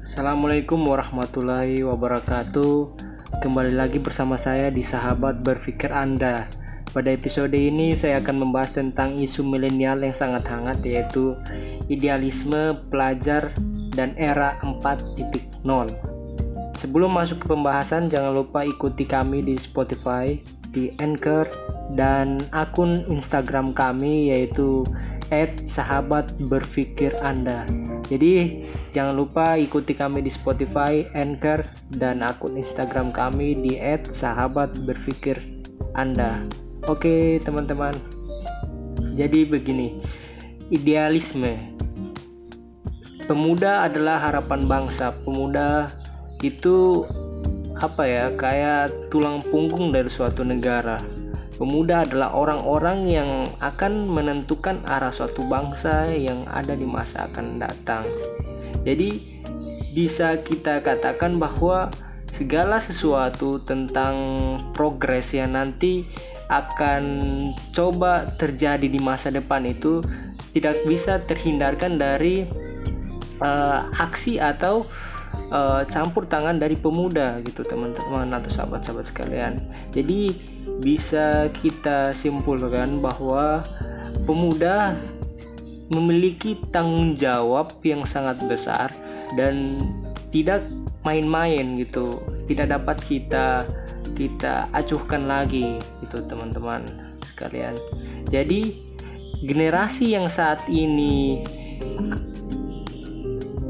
Assalamualaikum warahmatullahi wabarakatuh. Kembali lagi bersama saya di Sahabat Berpikir Anda. Pada episode ini saya akan membahas tentang isu milenial yang sangat hangat yaitu idealisme pelajar dan era 4.0. Sebelum masuk ke pembahasan jangan lupa ikuti kami di Spotify, di Anchor dan akun Instagram kami yaitu sahabat berpikir Anda. Jadi jangan lupa ikuti kami di Spotify, Anchor, dan akun Instagram kami di sahabat berpikir Anda. Oke teman-teman. Jadi begini, idealisme. Pemuda adalah harapan bangsa. Pemuda itu apa ya kayak tulang punggung dari suatu negara Pemuda adalah orang-orang yang akan menentukan arah suatu bangsa yang ada di masa akan datang. Jadi, bisa kita katakan bahwa segala sesuatu tentang progres yang nanti akan coba terjadi di masa depan itu tidak bisa terhindarkan dari uh, aksi atau uh, campur tangan dari pemuda gitu teman-teman atau sahabat-sahabat sekalian. Jadi bisa kita simpulkan bahwa pemuda memiliki tanggung jawab yang sangat besar dan tidak main-main gitu. Tidak dapat kita kita acuhkan lagi itu teman-teman sekalian. Jadi generasi yang saat ini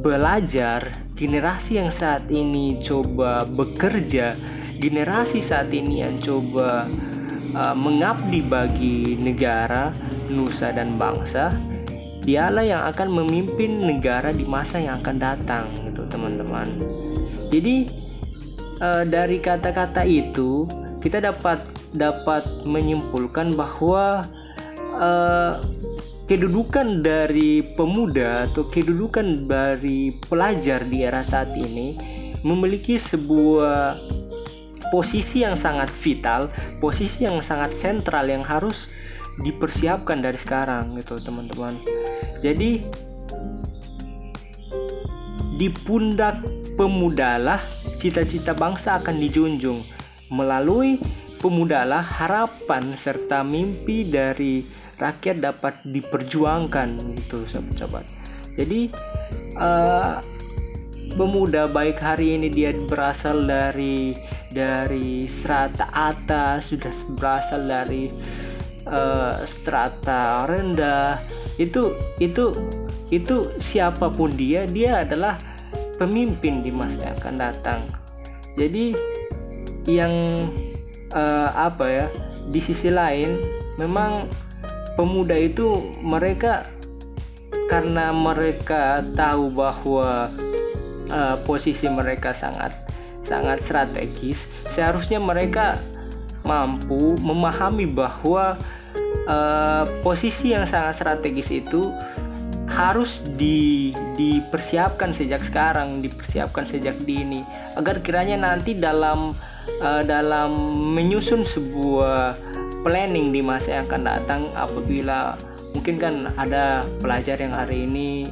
belajar generasi yang saat ini coba bekerja generasi saat ini yang coba uh, mengabdi bagi negara, nusa dan bangsa, dialah yang akan memimpin negara di masa yang akan datang, gitu teman-teman. Jadi uh, dari kata-kata itu kita dapat dapat menyimpulkan bahwa uh, kedudukan dari pemuda atau kedudukan dari pelajar di era saat ini memiliki sebuah posisi yang sangat vital, posisi yang sangat sentral yang harus dipersiapkan dari sekarang gitu teman-teman. Jadi di pundak pemudalah cita-cita bangsa akan dijunjung melalui pemudalah harapan serta mimpi dari rakyat dapat diperjuangkan gitu sahabat-sahabat. Jadi uh, pemuda baik hari ini dia berasal dari dari strata atas sudah berasal dari uh, strata rendah. Itu itu itu siapa pun dia dia adalah pemimpin di masa yang akan datang. Jadi yang uh, apa ya di sisi lain memang pemuda itu mereka karena mereka tahu bahwa uh, posisi mereka sangat sangat strategis seharusnya mereka mampu memahami bahwa uh, posisi yang sangat strategis itu harus di, dipersiapkan sejak sekarang dipersiapkan sejak dini agar kiranya nanti dalam uh, dalam menyusun sebuah planning di masa yang akan datang apabila mungkin kan ada pelajar yang hari ini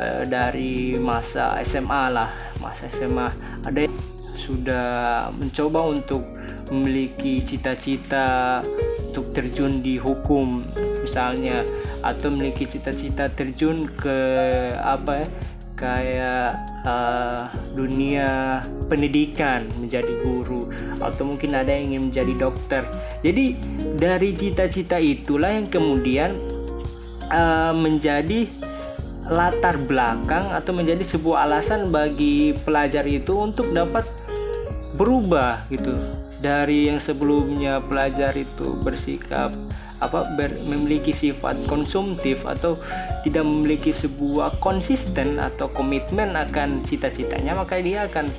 Eh, dari masa SMA lah masa SMA ada yang sudah mencoba untuk memiliki cita-cita untuk terjun di hukum misalnya atau memiliki cita-cita terjun ke apa ya kayak uh, dunia pendidikan menjadi guru atau mungkin ada yang ingin menjadi dokter. Jadi dari cita-cita itulah yang kemudian uh, menjadi latar belakang atau menjadi sebuah alasan bagi pelajar itu untuk dapat berubah gitu. Dari yang sebelumnya pelajar itu bersikap apa ber, memiliki sifat konsumtif atau tidak memiliki sebuah konsisten atau komitmen akan cita-citanya maka dia akan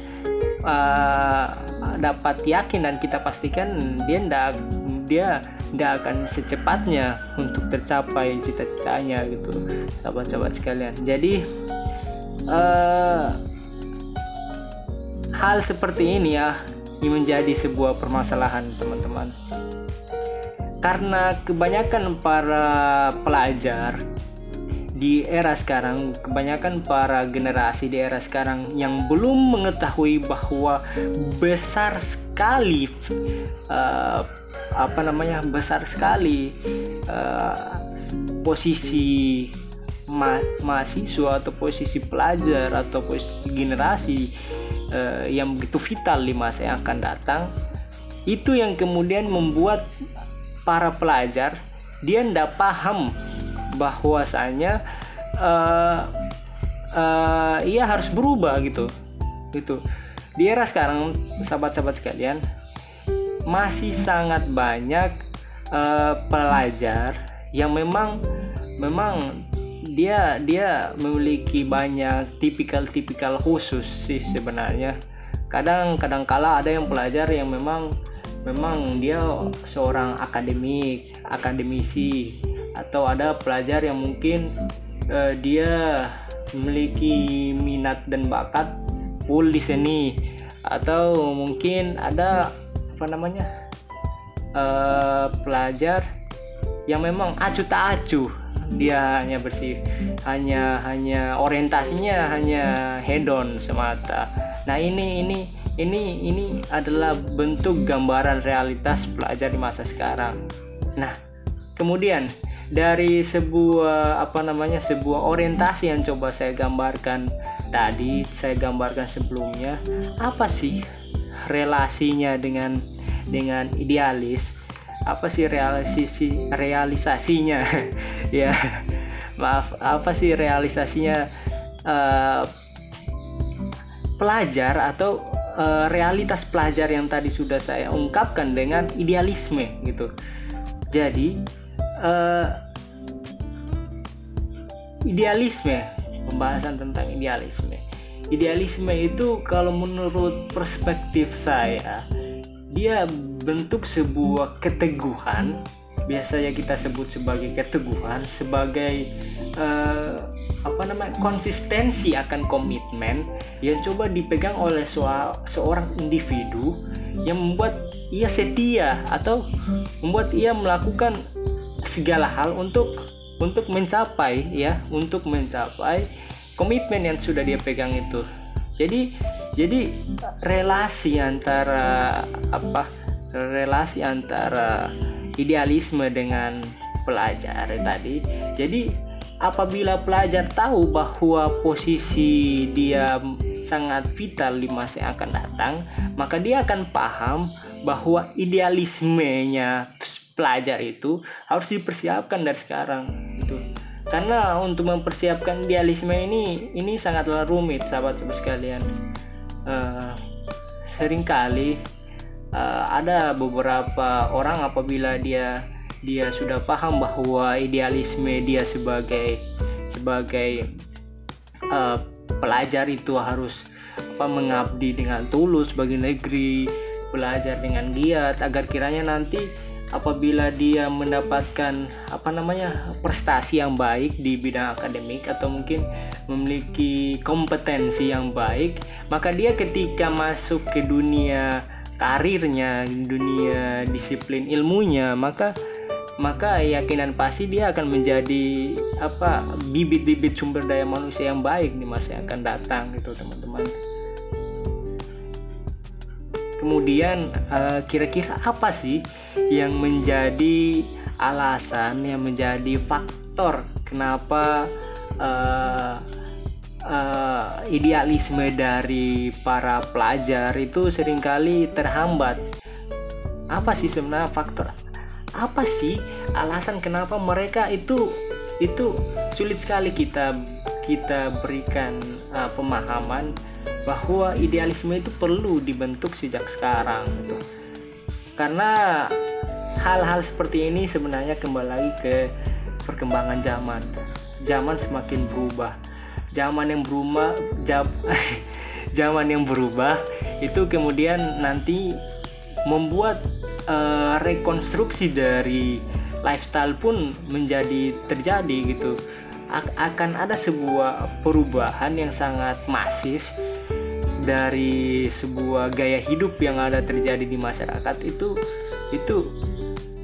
uh, dapat yakin dan kita pastikan dia tidak dia tidak akan secepatnya untuk tercapai cita-citanya gitu. Sahabat-sahabat sekalian. Jadi uh, hal seperti ini ya ini menjadi sebuah permasalahan teman-teman. Karena kebanyakan para pelajar di era sekarang kebanyakan para generasi di era sekarang yang belum mengetahui bahwa besar sekali uh, apa namanya besar sekali uh, posisi ma mahasiswa atau posisi pelajar atau posisi generasi uh, yang begitu vital di masa yang akan datang itu yang kemudian membuat para pelajar dia tidak paham bahwasanya uh, uh, ia harus berubah gitu gitu. Di era sekarang sahabat-sahabat sekalian masih sangat banyak uh, pelajar yang memang memang dia dia memiliki banyak tipikal-tipikal khusus sih sebenarnya. Kadang kadang kala ada yang pelajar yang memang memang dia seorang akademik akademisi atau ada pelajar yang mungkin uh, dia memiliki minat dan bakat full di seni atau mungkin ada apa namanya uh, pelajar yang memang acuh tak acuh dia hanya bersih hanya hanya orientasinya hanya hedon semata. Nah ini ini ini ini adalah bentuk gambaran realitas pelajar di masa sekarang. Nah kemudian dari sebuah apa namanya sebuah orientasi yang coba saya gambarkan tadi saya gambarkan sebelumnya apa sih relasinya dengan dengan idealis apa sih realisasi realisasinya? Ya maaf apa sih realisasinya? Uh, pelajar atau uh, realitas pelajar yang tadi sudah saya ungkapkan dengan idealisme gitu. Jadi uh, idealisme pembahasan tentang idealisme. Idealisme itu kalau menurut perspektif saya dia bentuk sebuah keteguhan biasanya kita sebut sebagai keteguhan sebagai uh, apa namanya konsistensi akan komitmen yang coba dipegang oleh seorang individu yang membuat ia setia atau membuat ia melakukan segala hal untuk untuk mencapai ya untuk mencapai komitmen yang sudah dia pegang itu. Jadi jadi relasi antara apa relasi antara idealisme dengan pelajar tadi. Jadi apabila pelajar tahu bahwa posisi dia sangat vital di masa yang akan datang maka dia akan paham bahwa idealismenya pelajar itu harus dipersiapkan dari sekarang itu karena untuk mempersiapkan idealisme ini ini sangatlah rumit sahabat-sahabat sekalian. Uh, sering kali uh, ada beberapa orang apabila dia dia sudah paham bahwa idealisme dia sebagai sebagai uh, pelajar itu harus apa mengabdi dengan tulus bagi negeri belajar dengan giat agar kiranya nanti apabila dia mendapatkan apa namanya prestasi yang baik di bidang akademik atau mungkin memiliki kompetensi yang baik maka dia ketika masuk ke dunia karirnya dunia disiplin ilmunya maka maka yakinan pasti dia akan menjadi apa bibit-bibit sumber daya manusia yang baik di masa yang akan datang gitu teman-teman. Kemudian eh, kira-kira apa sih yang menjadi alasan yang menjadi faktor kenapa uh, uh, idealisme dari para pelajar itu sering kali terhambat apa sih sebenarnya faktor apa sih alasan kenapa mereka itu itu sulit sekali kita kita berikan uh, pemahaman bahwa idealisme itu perlu dibentuk sejak sekarang gitu. Karena hal-hal seperti ini sebenarnya kembali lagi ke perkembangan zaman. Zaman semakin berubah. Zaman yang berubah jam, zaman yang berubah itu kemudian nanti membuat uh, rekonstruksi dari lifestyle pun menjadi terjadi gitu. Akan ada sebuah perubahan yang sangat masif dari sebuah gaya hidup yang ada terjadi di masyarakat itu itu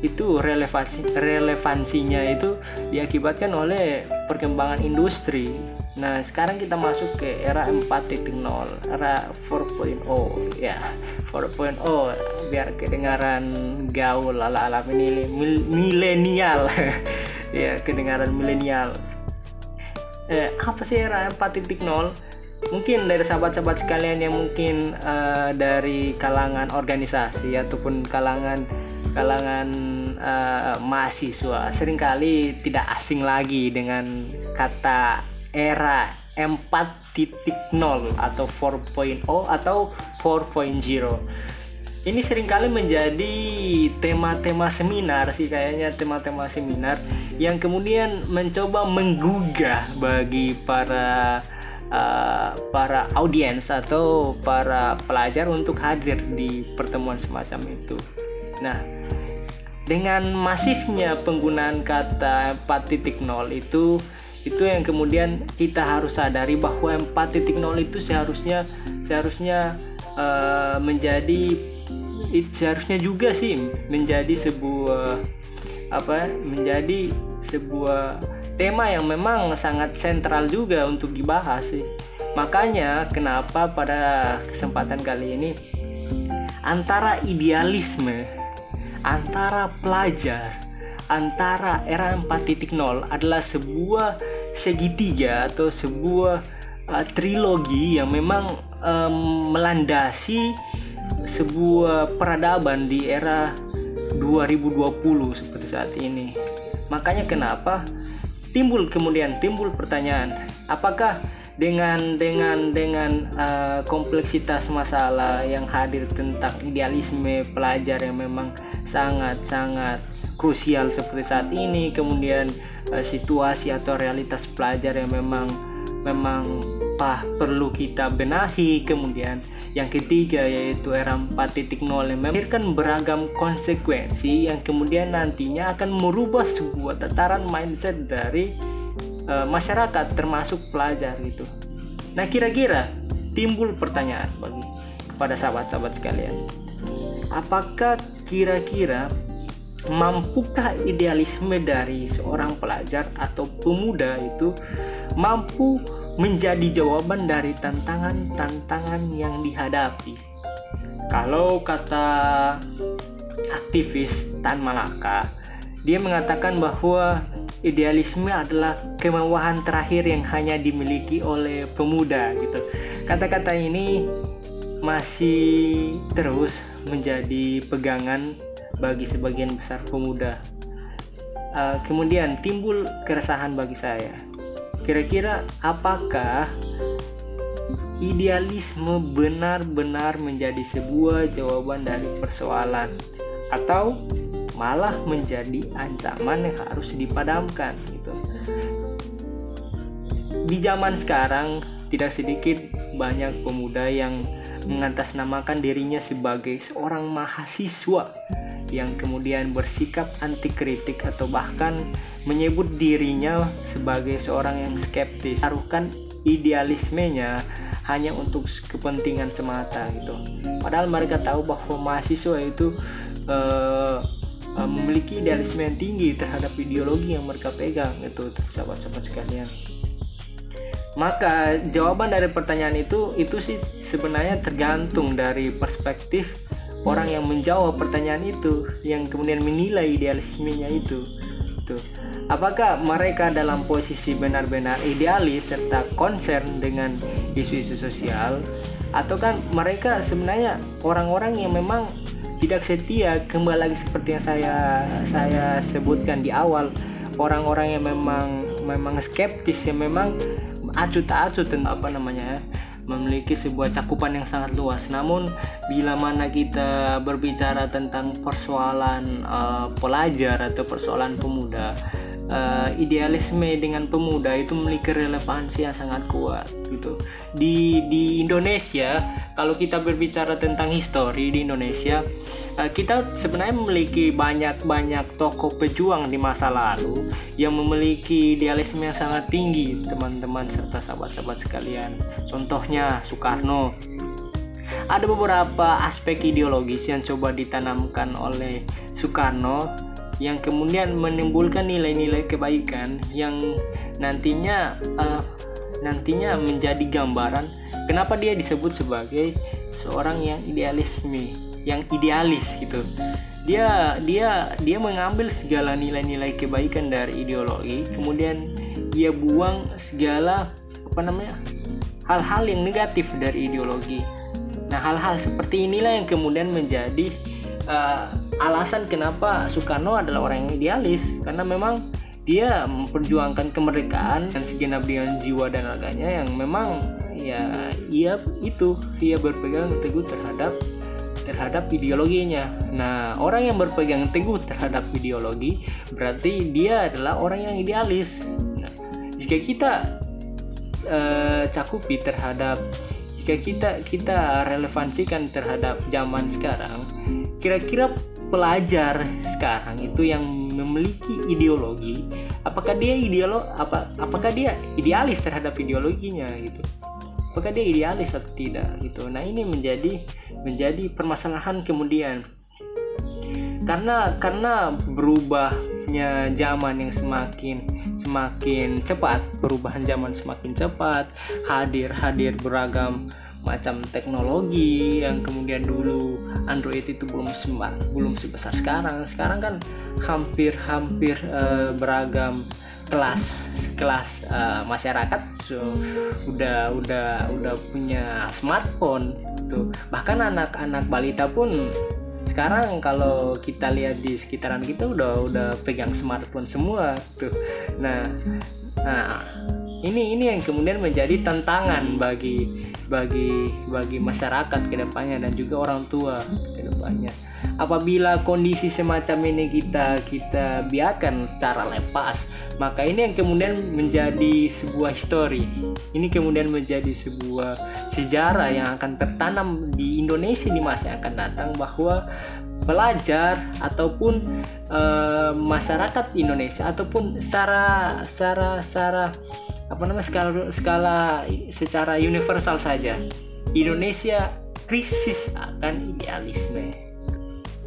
itu relevansi relevansinya itu diakibatkan oleh perkembangan industri Nah, sekarang kita masuk ke era 4.0, era 4.0 ya. 4.0 biar kedengaran gaul ala-ala milenial. ya, kedengaran milenial. Eh, apa sih era 4.0? Mungkin dari sahabat-sahabat sekalian yang mungkin uh, dari kalangan organisasi ataupun kalangan kalangan uh, mahasiswa sering kali tidak asing lagi dengan kata era 4.0 atau 4.0 atau 4.0 ini sering kali menjadi tema-tema seminar sih kayaknya tema-tema seminar yang kemudian mencoba menggugah bagi para uh, para audiens atau para pelajar untuk hadir di pertemuan semacam itu. Nah, dengan masifnya penggunaan kata 4.0 itu itu yang kemudian kita harus sadari bahwa 4.0 itu seharusnya seharusnya uh, menjadi seharusnya juga sih menjadi sebuah apa menjadi sebuah tema yang memang sangat sentral juga untuk dibahas sih. Makanya kenapa pada kesempatan kali ini antara idealisme antara pelajar antara era 4.0 adalah sebuah segitiga atau sebuah uh, trilogi yang memang um, melandasi sebuah peradaban di era 2020 seperti saat ini. Makanya kenapa timbul kemudian timbul pertanyaan, apakah dengan dengan dengan uh, kompleksitas masalah yang hadir tentang idealisme pelajar yang memang sangat sangat krusial seperti saat ini, kemudian uh, situasi atau realitas pelajar yang memang memang pah perlu kita benahi kemudian yang ketiga yaitu era 4.0 yang memberikan beragam konsekuensi yang kemudian nantinya akan merubah sebuah tataran mindset dari uh, masyarakat termasuk pelajar gitu. Nah kira-kira timbul pertanyaan bagi kepada sahabat-sahabat sekalian. Apakah kira-kira mampukah idealisme dari seorang pelajar atau pemuda itu mampu menjadi jawaban dari tantangan-tantangan yang dihadapi. Kalau kata aktivis Tan Malaka, dia mengatakan bahwa idealisme adalah kemewahan terakhir yang hanya dimiliki oleh pemuda gitu. Kata-kata ini masih terus menjadi pegangan bagi sebagian besar pemuda. Uh, kemudian timbul keresahan bagi saya. Kira-kira apakah idealisme benar-benar menjadi sebuah jawaban dari persoalan atau malah menjadi ancaman yang harus dipadamkan gitu. Di zaman sekarang tidak sedikit banyak pemuda yang mengatasnamakan dirinya sebagai seorang mahasiswa yang kemudian bersikap anti kritik atau bahkan menyebut dirinya sebagai seorang yang skeptis. Taruhkan idealismenya hanya untuk kepentingan semata gitu. Padahal mereka tahu bahwa mahasiswa itu uh, uh, memiliki idealisme yang tinggi terhadap ideologi yang mereka pegang itu sahabat-sahabat sekalian. Maka jawaban dari pertanyaan itu itu sih sebenarnya tergantung dari perspektif orang yang menjawab pertanyaan itu yang kemudian menilai idealismenya itu. Tuh. Apakah mereka dalam posisi benar-benar idealis serta concern dengan isu-isu sosial? Atau kan mereka sebenarnya orang-orang yang memang tidak setia? Kembali lagi seperti yang saya saya sebutkan di awal orang-orang yang memang memang skeptis yang memang acut acut tentang apa namanya memiliki sebuah cakupan yang sangat luas. Namun bila mana kita berbicara tentang persoalan uh, pelajar atau persoalan pemuda, uh, idealisme dengan pemuda itu memiliki relevansi yang sangat kuat gitu. Di di Indonesia kalau kita berbicara tentang histori di Indonesia uh, kita sebenarnya memiliki banyak banyak tokoh pejuang di masa lalu yang memiliki idealisme yang sangat tinggi teman-teman serta sahabat-sahabat sekalian. Contohnya Soekarno. Ada beberapa aspek ideologis yang coba ditanamkan oleh Soekarno yang kemudian menimbulkan nilai-nilai kebaikan yang nantinya uh, nantinya menjadi gambaran kenapa dia disebut sebagai seorang yang idealisme yang idealis gitu. Dia dia dia mengambil segala nilai-nilai kebaikan dari ideologi kemudian dia buang segala apa namanya hal-hal yang negatif dari ideologi. Nah hal-hal seperti inilah yang kemudian menjadi uh, alasan kenapa Soekarno adalah orang yang idealis karena memang dia memperjuangkan kemerdekaan dan segenap dengan jiwa dan raganya yang memang ya ia itu dia berpegang teguh terhadap terhadap ideologinya. Nah, orang yang berpegang teguh terhadap ideologi berarti dia adalah orang yang idealis. Nah, jika kita uh, cakupi terhadap jika kita kita relevansikan terhadap zaman sekarang, kira-kira pelajar sekarang itu yang memiliki ideologi apakah dia ideolog apa apakah dia idealis terhadap ideologinya gitu? Apakah dia idealis atau tidak gitu? Nah ini menjadi menjadi permasalahan kemudian. Karena karena berubahnya zaman yang semakin semakin cepat perubahan zaman semakin cepat hadir hadir beragam macam teknologi yang kemudian dulu Android itu belum sembah, belum sebesar sekarang. Sekarang kan hampir-hampir uh, beragam kelas kelas uh, masyarakat. So udah udah udah punya smartphone tuh bahkan anak-anak balita pun sekarang kalau kita lihat di sekitaran kita udah udah pegang smartphone semua tuh nah nah ini ini yang kemudian menjadi tantangan bagi bagi bagi masyarakat ke depannya dan juga orang tua ke depannya apabila kondisi semacam ini kita kita biarkan secara lepas maka ini yang kemudian menjadi sebuah histori ini kemudian menjadi sebuah sejarah yang akan tertanam di Indonesia di masa yang akan datang bahwa pelajar ataupun e, masyarakat Indonesia ataupun secara secara secara apa namanya skala skala secara universal saja. Indonesia krisis akan idealisme.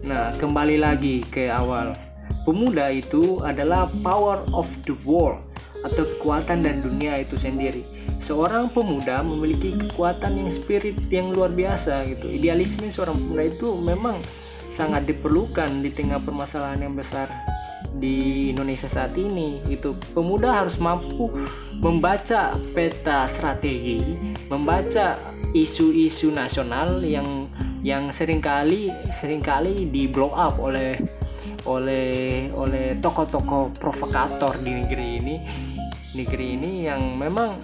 Nah kembali lagi ke awal. Pemuda itu adalah power of the world atau kekuatan dan dunia itu sendiri. Seorang pemuda memiliki kekuatan yang spirit yang luar biasa gitu. Idealisme seorang pemuda itu memang sangat diperlukan di tengah permasalahan yang besar di Indonesia saat ini itu pemuda harus mampu membaca peta strategi membaca isu-isu nasional yang yang sering kali sering kali di blow up oleh oleh oleh tokoh-tokoh provokator di negeri ini negeri ini yang memang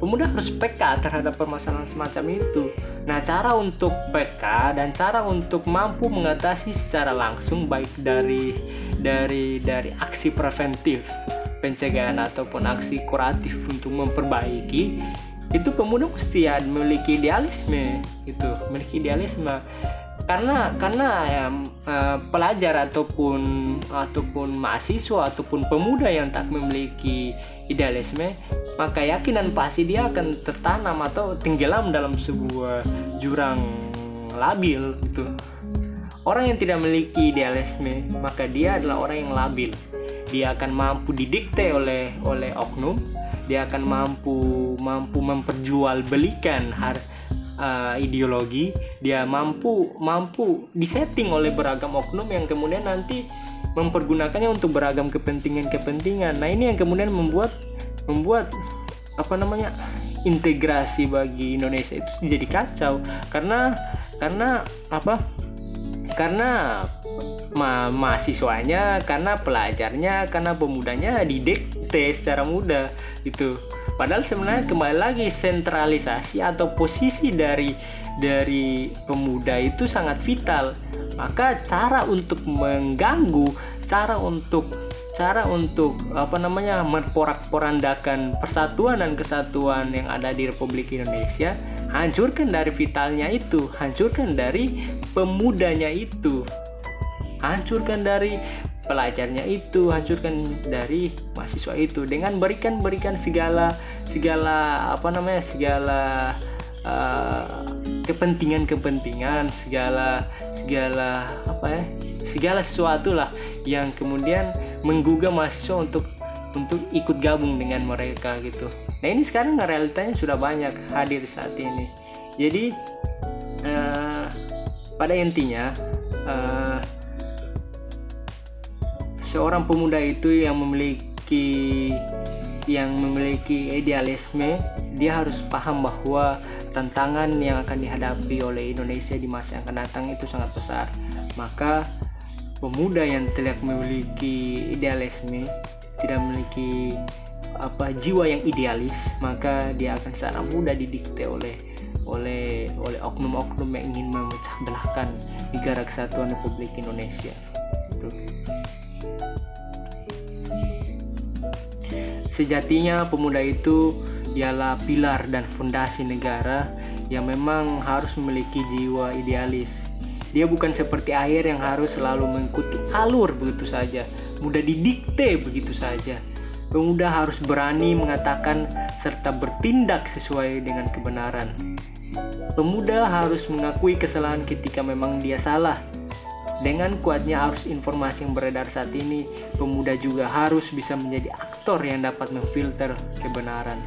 pemuda harus peka terhadap permasalahan semacam itu. Nah, cara untuk PK dan cara untuk mampu mengatasi secara langsung baik dari dari dari aksi preventif pencegahan ataupun aksi kuratif untuk memperbaiki itu pemuda mesti ya memiliki idealisme itu memiliki idealisme. Karena karena ya, pelajar ataupun ataupun mahasiswa ataupun pemuda yang tak memiliki idealisme maka yakin dan pasti dia akan tertanam atau tenggelam dalam sebuah jurang labil gitu. Orang yang tidak memiliki idealisme maka dia adalah orang yang labil. Dia akan mampu didikte oleh oleh oknum. Dia akan mampu mampu memperjualbelikan har, uh, ideologi. Dia mampu mampu disetting oleh beragam oknum yang kemudian nanti mempergunakannya untuk beragam kepentingan-kepentingan. Nah ini yang kemudian membuat membuat apa namanya integrasi bagi Indonesia itu jadi kacau. Karena karena apa? Karena ma mahasiswanya karena pelajarnya karena pemudanya didikte secara mudah itu padahal sebenarnya kembali lagi sentralisasi atau posisi dari dari pemuda itu sangat vital. Maka cara untuk mengganggu cara untuk cara untuk apa namanya memporak-porandakan persatuan dan kesatuan yang ada di Republik Indonesia hancurkan dari vitalnya itu hancurkan dari pemudanya itu hancurkan dari pelajarnya itu hancurkan dari mahasiswa itu dengan berikan berikan segala segala apa namanya segala uh, kepentingan-kepentingan segala segala apa ya segala sesuatu lah yang kemudian menggugah mahasiswa untuk untuk ikut gabung dengan mereka gitu. Nah ini sekarang realitanya sudah banyak hadir saat ini. Jadi uh, pada intinya uh, seorang pemuda itu yang memiliki yang memiliki idealisme dia harus paham bahwa tantangan yang akan dihadapi oleh Indonesia di masa yang akan datang itu sangat besar maka pemuda yang tidak memiliki idealisme tidak memiliki apa jiwa yang idealis maka dia akan secara mudah didikte oleh oleh oleh oknum-oknum yang ingin memecah belahkan negara kesatuan Republik Indonesia. Itu sejatinya pemuda itu ialah pilar dan fondasi negara yang memang harus memiliki jiwa idealis dia bukan seperti air yang harus selalu mengikuti alur begitu saja, mudah didikte begitu saja. Pemuda harus berani mengatakan serta bertindak sesuai dengan kebenaran. Pemuda harus mengakui kesalahan ketika memang dia salah. Dengan kuatnya arus informasi yang beredar saat ini, pemuda juga harus bisa menjadi aktor yang dapat memfilter kebenaran.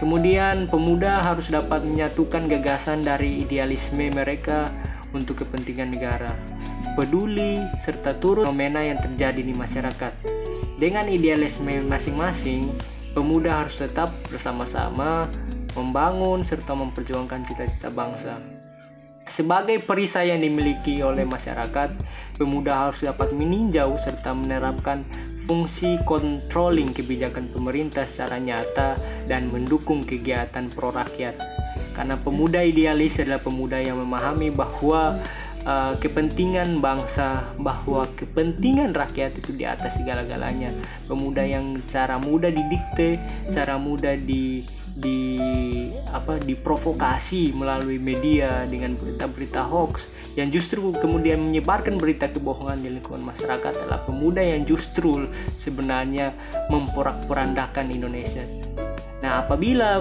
Kemudian, pemuda harus dapat menyatukan gagasan dari idealisme mereka untuk kepentingan negara, peduli, serta turut fenomena yang terjadi di masyarakat. Dengan idealisme masing-masing, pemuda harus tetap bersama-sama membangun serta memperjuangkan cita-cita bangsa. Sebagai perisai yang dimiliki oleh masyarakat, pemuda harus dapat meninjau serta menerapkan fungsi controlling kebijakan pemerintah secara nyata dan mendukung kegiatan pro rakyat karena pemuda idealis adalah pemuda yang memahami bahwa uh, kepentingan bangsa bahwa kepentingan rakyat itu di atas segala-galanya. Pemuda yang cara mudah didikte cara mudah di di apa diprovokasi melalui media dengan berita-berita hoax yang justru kemudian menyebarkan berita kebohongan di lingkungan masyarakat adalah pemuda yang justru sebenarnya memporak-porandakan Indonesia Nah, apabila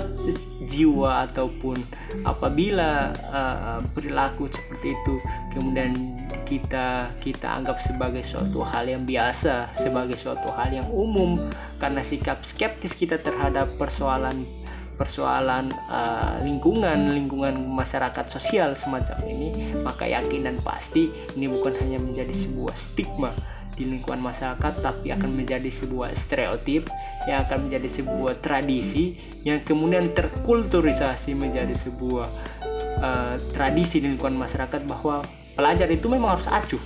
jiwa ataupun apabila uh, perilaku seperti itu kemudian kita kita anggap sebagai suatu hal yang biasa, sebagai suatu hal yang umum karena sikap skeptis kita terhadap persoalan persoalan uh, lingkungan lingkungan masyarakat sosial semacam ini maka yakin dan pasti ini bukan hanya menjadi sebuah stigma di lingkungan masyarakat tapi akan menjadi sebuah stereotip yang akan menjadi sebuah tradisi yang kemudian terkulturisasi menjadi sebuah uh, tradisi di lingkungan masyarakat bahwa pelajar itu memang harus acuh.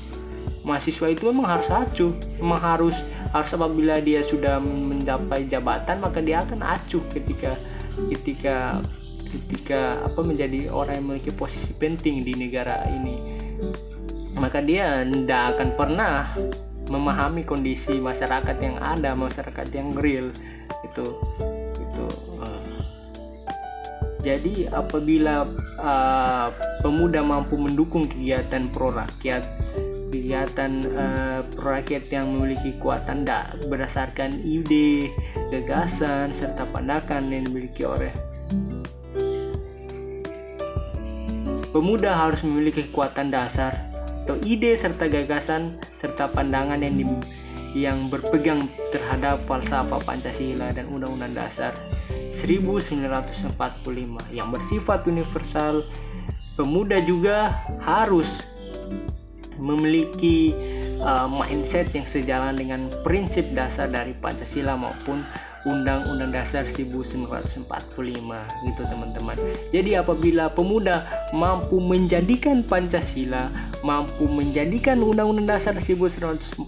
Mahasiswa itu memang harus acuh. Memang harus harus apabila dia sudah mencapai jabatan maka dia akan acuh ketika ketika ketika apa menjadi orang yang memiliki posisi penting di negara ini. Maka dia tidak akan pernah memahami kondisi masyarakat yang ada masyarakat yang real itu itu uh. jadi apabila uh, pemuda mampu mendukung kegiatan pro rakyat kegiatan uh, pro rakyat yang memiliki kekuatan dak berdasarkan ide gagasan serta pandangan yang dimiliki oleh pemuda harus memiliki kekuatan dasar atau ide serta gagasan serta pandangan yang di, yang berpegang terhadap falsafah Pancasila dan Undang-Undang Dasar 1945 yang bersifat universal pemuda juga harus memiliki uh, mindset yang sejalan dengan prinsip dasar dari Pancasila maupun Undang-Undang Dasar 1945 gitu teman-teman. Jadi apabila pemuda mampu menjadikan Pancasila, mampu menjadikan Undang-Undang Dasar 1945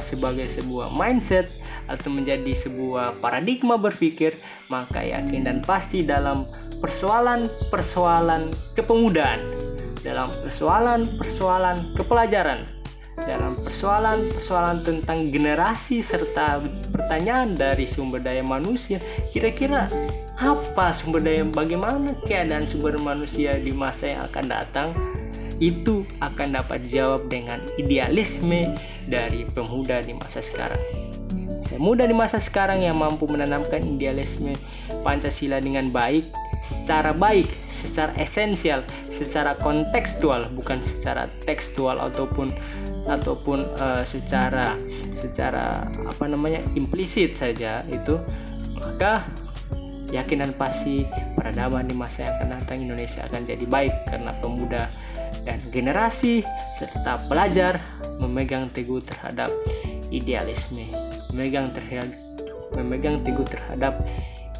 sebagai sebuah mindset atau menjadi sebuah paradigma berpikir, maka yakin dan pasti dalam persoalan-persoalan kepemudaan, dalam persoalan-persoalan kepelajaran, dalam persoalan-persoalan tentang generasi serta pertanyaan dari sumber daya manusia. Kira-kira apa sumber daya bagaimana keadaan sumber manusia di masa yang akan datang? Itu akan dapat dijawab dengan idealisme dari pemuda di masa sekarang. Pemuda di masa sekarang yang mampu menanamkan idealisme Pancasila dengan baik secara baik, secara esensial, secara kontekstual, bukan secara tekstual ataupun ataupun uh, secara secara apa namanya implisit saja itu maka yakin dan pasti peradaban di masa yang akan datang Indonesia akan jadi baik karena pemuda dan generasi serta pelajar memegang teguh terhadap idealisme memegang terhadap memegang teguh terhadap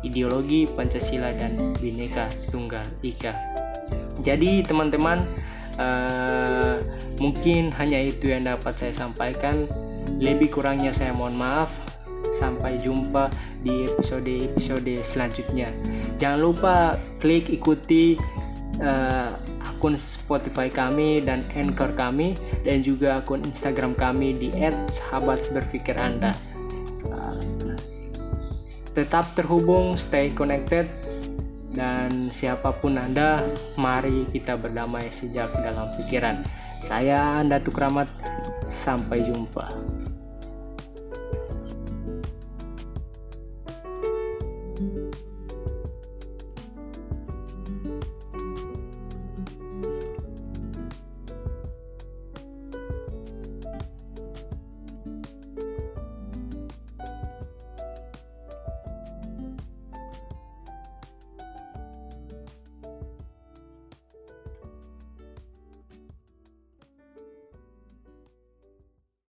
ideologi Pancasila dan Bhinneka Tunggal Ika. Jadi teman-teman uh, mungkin hanya itu yang dapat saya sampaikan. Lebih kurangnya saya mohon maaf. Sampai jumpa di episode-episode selanjutnya. Jangan lupa klik ikuti uh, akun Spotify kami dan Anchor kami dan juga akun Instagram kami di @sahabatberfikiranda. Tetap terhubung, stay connected, dan siapa pun Anda, mari kita berdamai sejak dalam pikiran. Saya Anda Tukramat, sampai jumpa.